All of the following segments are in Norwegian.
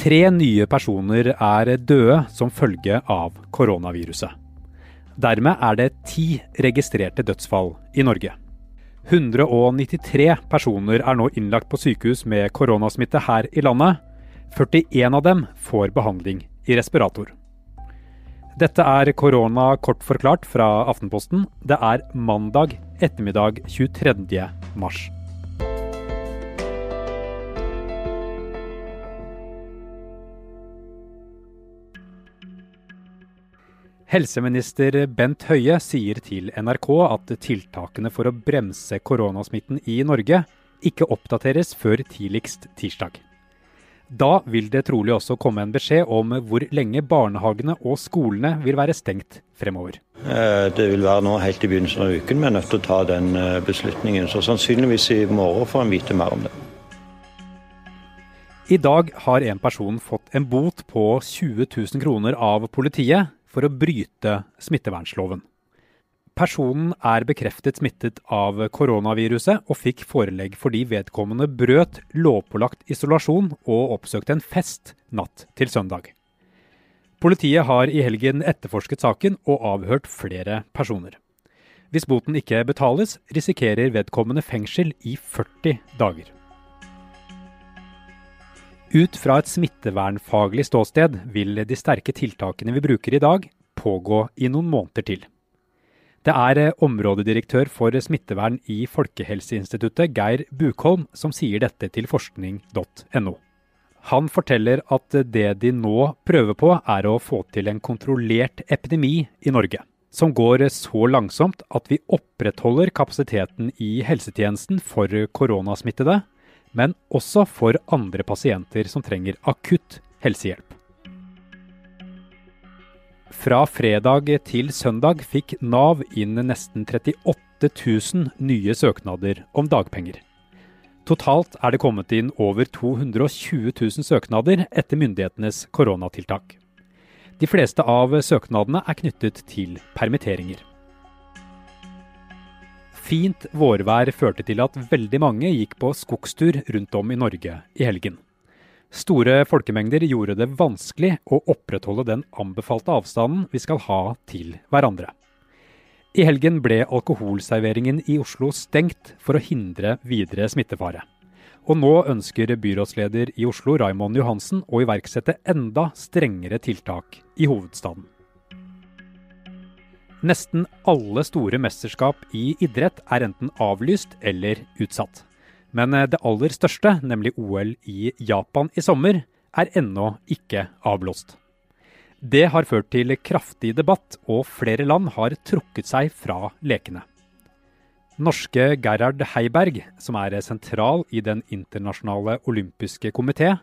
Tre nye personer er døde som følge av koronaviruset. Dermed er det ti registrerte dødsfall i Norge. 193 personer er nå innlagt på sykehus med koronasmitte her i landet. 41 av dem får behandling i respirator. Dette er korona kort forklart fra Aftenposten. Det er mandag ettermiddag 23. mars. Helseminister Bent Høie sier til NRK at tiltakene for å bremse koronasmitten i Norge ikke oppdateres før tidligst tirsdag. Da vil det trolig også komme en beskjed om hvor lenge barnehagene og skolene vil være stengt fremover. Eh, det vil være nå helt i begynnelsen av uken vi er nødt til å ta den eh, beslutningen. Så sannsynligvis i morgen får en vite mer om det. I dag har en person fått en bot på 20 000 kroner av politiet for å bryte smittevernloven. Personen er bekreftet smittet av koronaviruset og fikk forelegg fordi vedkommende brøt lovpålagt isolasjon og oppsøkte en fest natt til søndag. Politiet har i helgen etterforsket saken og avhørt flere personer. Hvis boten ikke betales, risikerer vedkommende fengsel i 40 dager. Ut fra et smittevernfaglig ståsted vil de sterke tiltakene vi bruker i dag, pågå i noen måneder til. Det er eh, områdedirektør for smittevern i Folkehelseinstituttet, Geir Bukholm, som sier dette til forskning.no. Han forteller at det de nå prøver på, er å få til en kontrollert epidemi i Norge. Som går så langsomt at vi opprettholder kapasiteten i helsetjenesten for koronasmittede, men også for andre pasienter som trenger akutt helsehjelp. Fra fredag til søndag fikk Nav inn nesten 38 000 nye søknader om dagpenger. Totalt er det kommet inn over 220 000 søknader etter myndighetenes koronatiltak. De fleste av søknadene er knyttet til permitteringer. Fint vårvær førte til at veldig mange gikk på skogstur rundt om i Norge i helgen. Store folkemengder gjorde det vanskelig å opprettholde den anbefalte avstanden vi skal ha til hverandre. I helgen ble alkoholserveringen i Oslo stengt for å hindre videre smittefare. Og nå ønsker byrådsleder i Oslo Raimond Johansen å iverksette enda strengere tiltak i hovedstaden. Nesten alle store mesterskap i idrett er enten avlyst eller utsatt. Men eh, det aller største, nemlig OL i Japan i sommer, er ennå ikke avblåst. Det har ført til kraftig debatt, og flere land har trukket seg fra lekene. Norske Gerhard Heiberg, som er sentral i Den internasjonale olympiske komité,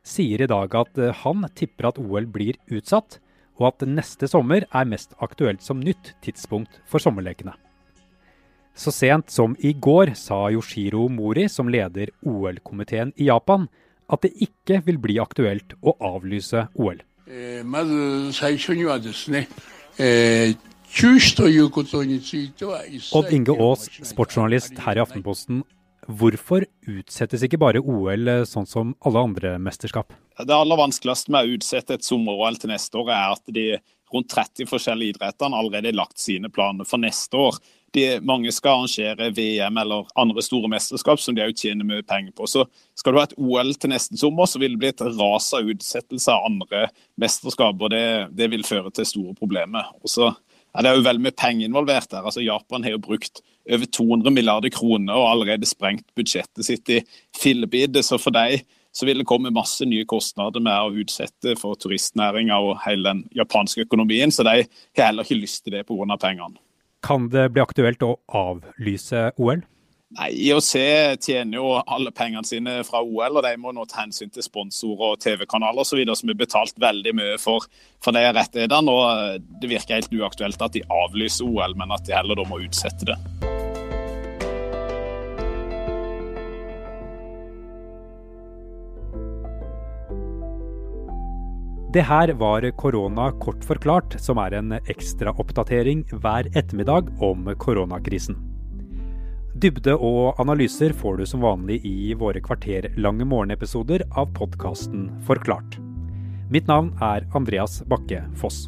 sier i dag at eh, han tipper at OL blir utsatt, og at neste sommer er mest aktuelt som nytt tidspunkt for sommerlekene. Så sent som i går sa Yoshiro Mori, som leder OL-komiteen i Japan, at det ikke vil bli aktuelt å avlyse OL. Eh, eh, Odd Inge Aas, sportsjournalist her i Aftenposten. Hvorfor utsettes ikke bare OL eh, sånn som alle andre mesterskap? Det aller vanskeligste med å utsette et sommer-OL til neste år, er at de rundt 30 forskjellige idrettene allerede har lagt sine planer for neste år. De, mange skal arrangere VM eller andre store mesterskap som de òg tjener mye penger på. Så skal du ha et OL til neste sommer, så vil det bli et ras av utsettelse av andre mesterskap. og det, det vil føre til store problemer. Og så er det jo veldig mye penger involvert der. Altså Japan har jo brukt over 200 milliarder kroner og allerede sprengt budsjettet sitt i fillebite. Så for dem så vil det komme masse nye kostnader med å utsette for turistnæringa og hele den japanske økonomien. Så de har heller ikke lyst til det pga. pengene. Kan det bli aktuelt å avlyse OL? Nei, IOC tjener jo alle pengene sine fra OL, og de må nå ta hensyn til sponsorer og TV-kanaler osv. som har betalt veldig mye for, for de rettighetene. og Det virker helt uaktuelt at de avlyser OL, men at de heller da må utsette det. Det her var Korona kort forklart, som er en ekstraoppdatering hver ettermiddag om koronakrisen. Dybde og analyser får du som vanlig i våre kvarterlange morgenepisoder av podkasten Forklart. Mitt navn er Andreas Bakke Foss.